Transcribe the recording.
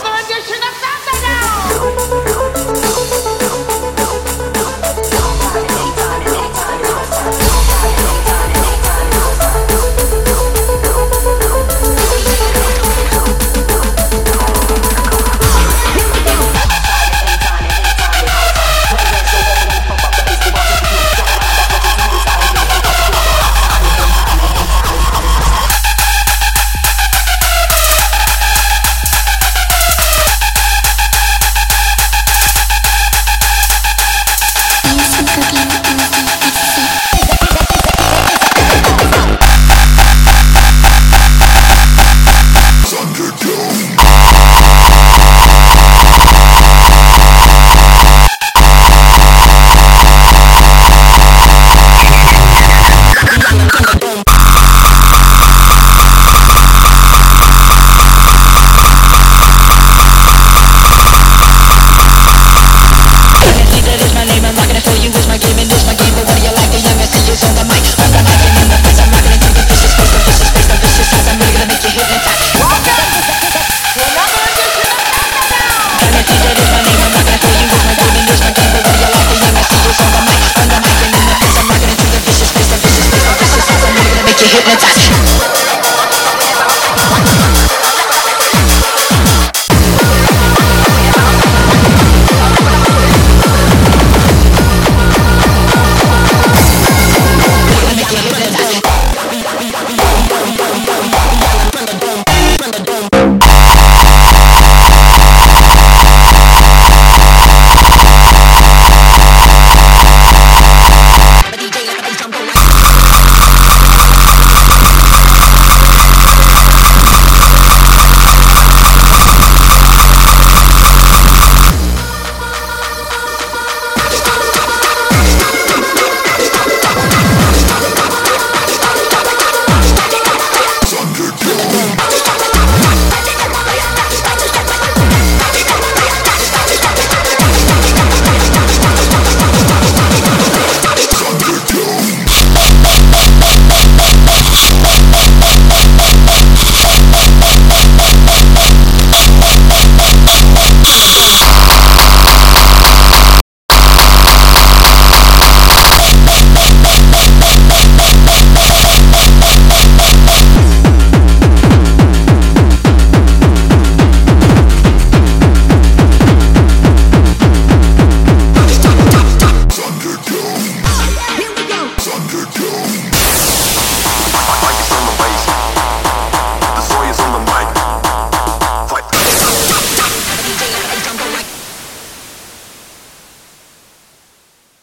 another edition of that.